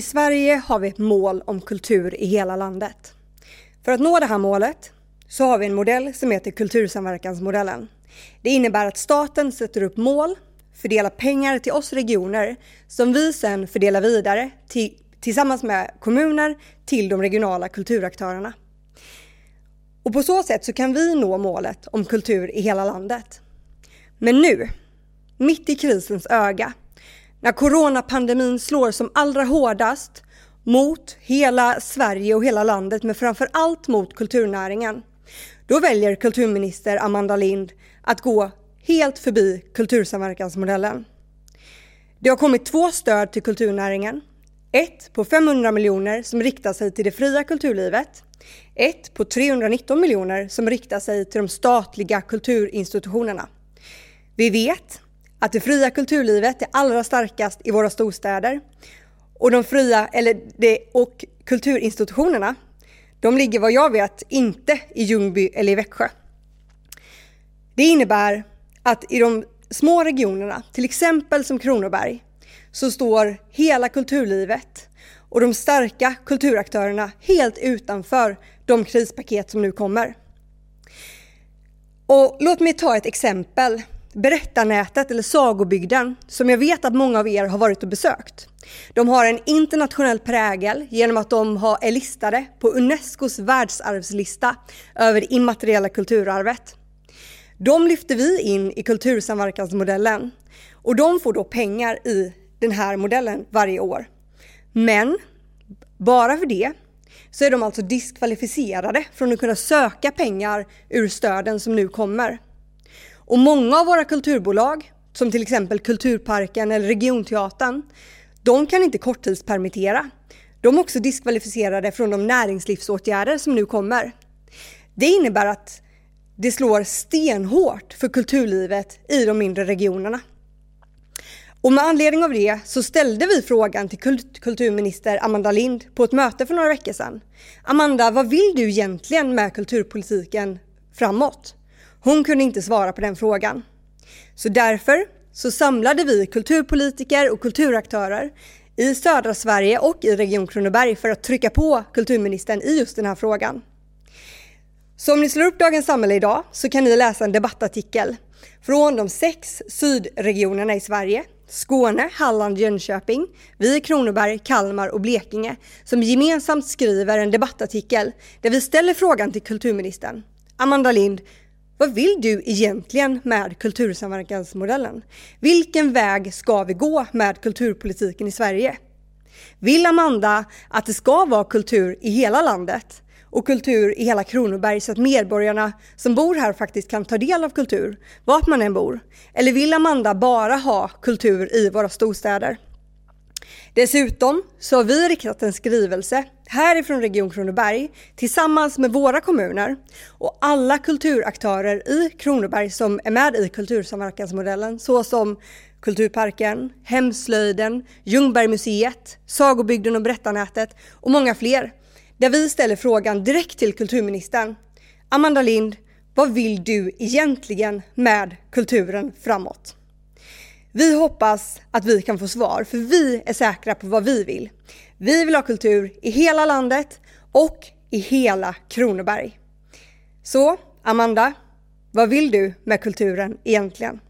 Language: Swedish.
I Sverige har vi ett mål om kultur i hela landet. För att nå det här målet så har vi en modell som heter kultursamverkansmodellen. Det innebär att staten sätter upp mål, fördelar pengar till oss regioner som vi sedan fördelar vidare till, tillsammans med kommuner till de regionala kulturaktörerna. Och på så sätt så kan vi nå målet om kultur i hela landet. Men nu, mitt i krisens öga, när coronapandemin slår som allra hårdast mot hela Sverige och hela landet, men framför allt mot kulturnäringen, då väljer kulturminister Amanda Lind att gå helt förbi kultursamverkansmodellen. Det har kommit två stöd till kulturnäringen. Ett på 500 miljoner som riktar sig till det fria kulturlivet. Ett på 319 miljoner som riktar sig till de statliga kulturinstitutionerna. Vi vet att det fria kulturlivet är allra starkast i våra storstäder och de fria, eller det, och kulturinstitutionerna, de ligger vad jag vet inte i Ljungby eller i Växjö. Det innebär att i de små regionerna, till exempel som Kronoberg, så står hela kulturlivet och de starka kulturaktörerna helt utanför de krispaket som nu kommer. Och låt mig ta ett exempel Berättarnätet eller Sagobygden som jag vet att många av er har varit och besökt. De har en internationell prägel genom att de är listade på Unescos världsarvslista över det immateriella kulturarvet. De lyfter vi in i kultursamverkansmodellen och de får då pengar i den här modellen varje år. Men bara för det så är de alltså diskvalificerade från att kunna söka pengar ur stöden som nu kommer. Och många av våra kulturbolag, som till exempel Kulturparken eller Regionteatern, de kan inte korttidspermittera. De är också diskvalificerade från de näringslivsåtgärder som nu kommer. Det innebär att det slår stenhårt för kulturlivet i de mindre regionerna. Och med anledning av det så ställde vi frågan till kulturminister Amanda Lind på ett möte för några veckor sedan. Amanda, vad vill du egentligen med kulturpolitiken framåt? Hon kunde inte svara på den frågan. Så därför så samlade vi kulturpolitiker och kulturaktörer i södra Sverige och i Region Kronoberg för att trycka på kulturministern i just den här frågan. Så om ni slår upp Dagens Samhälle idag så kan ni läsa en debattartikel från de sex sydregionerna i Sverige, Skåne, Halland, Jönköping, vi i Kronoberg, Kalmar och Blekinge som gemensamt skriver en debattartikel där vi ställer frågan till kulturministern. Amanda Lind, vad vill du egentligen med kultursamverkansmodellen? Vilken väg ska vi gå med kulturpolitiken i Sverige? Vill Amanda att det ska vara kultur i hela landet och kultur i hela Kronoberg så att medborgarna som bor här faktiskt kan ta del av kultur, vart man än bor? Eller vill Amanda bara ha kultur i våra storstäder? Dessutom så har vi riktat en skrivelse härifrån Region Kronoberg tillsammans med våra kommuner och alla kulturaktörer i Kronoberg som är med i kultursamverkansmodellen såsom Kulturparken, Hemslöjden, Ljungbergmuseet, Sagobygden och Berättarnätet och många fler. Där vi ställer frågan direkt till kulturministern. Amanda Lind, vad vill du egentligen med kulturen framåt? Vi hoppas att vi kan få svar, för vi är säkra på vad vi vill. Vi vill ha kultur i hela landet och i hela Kronoberg. Så, Amanda, vad vill du med kulturen egentligen?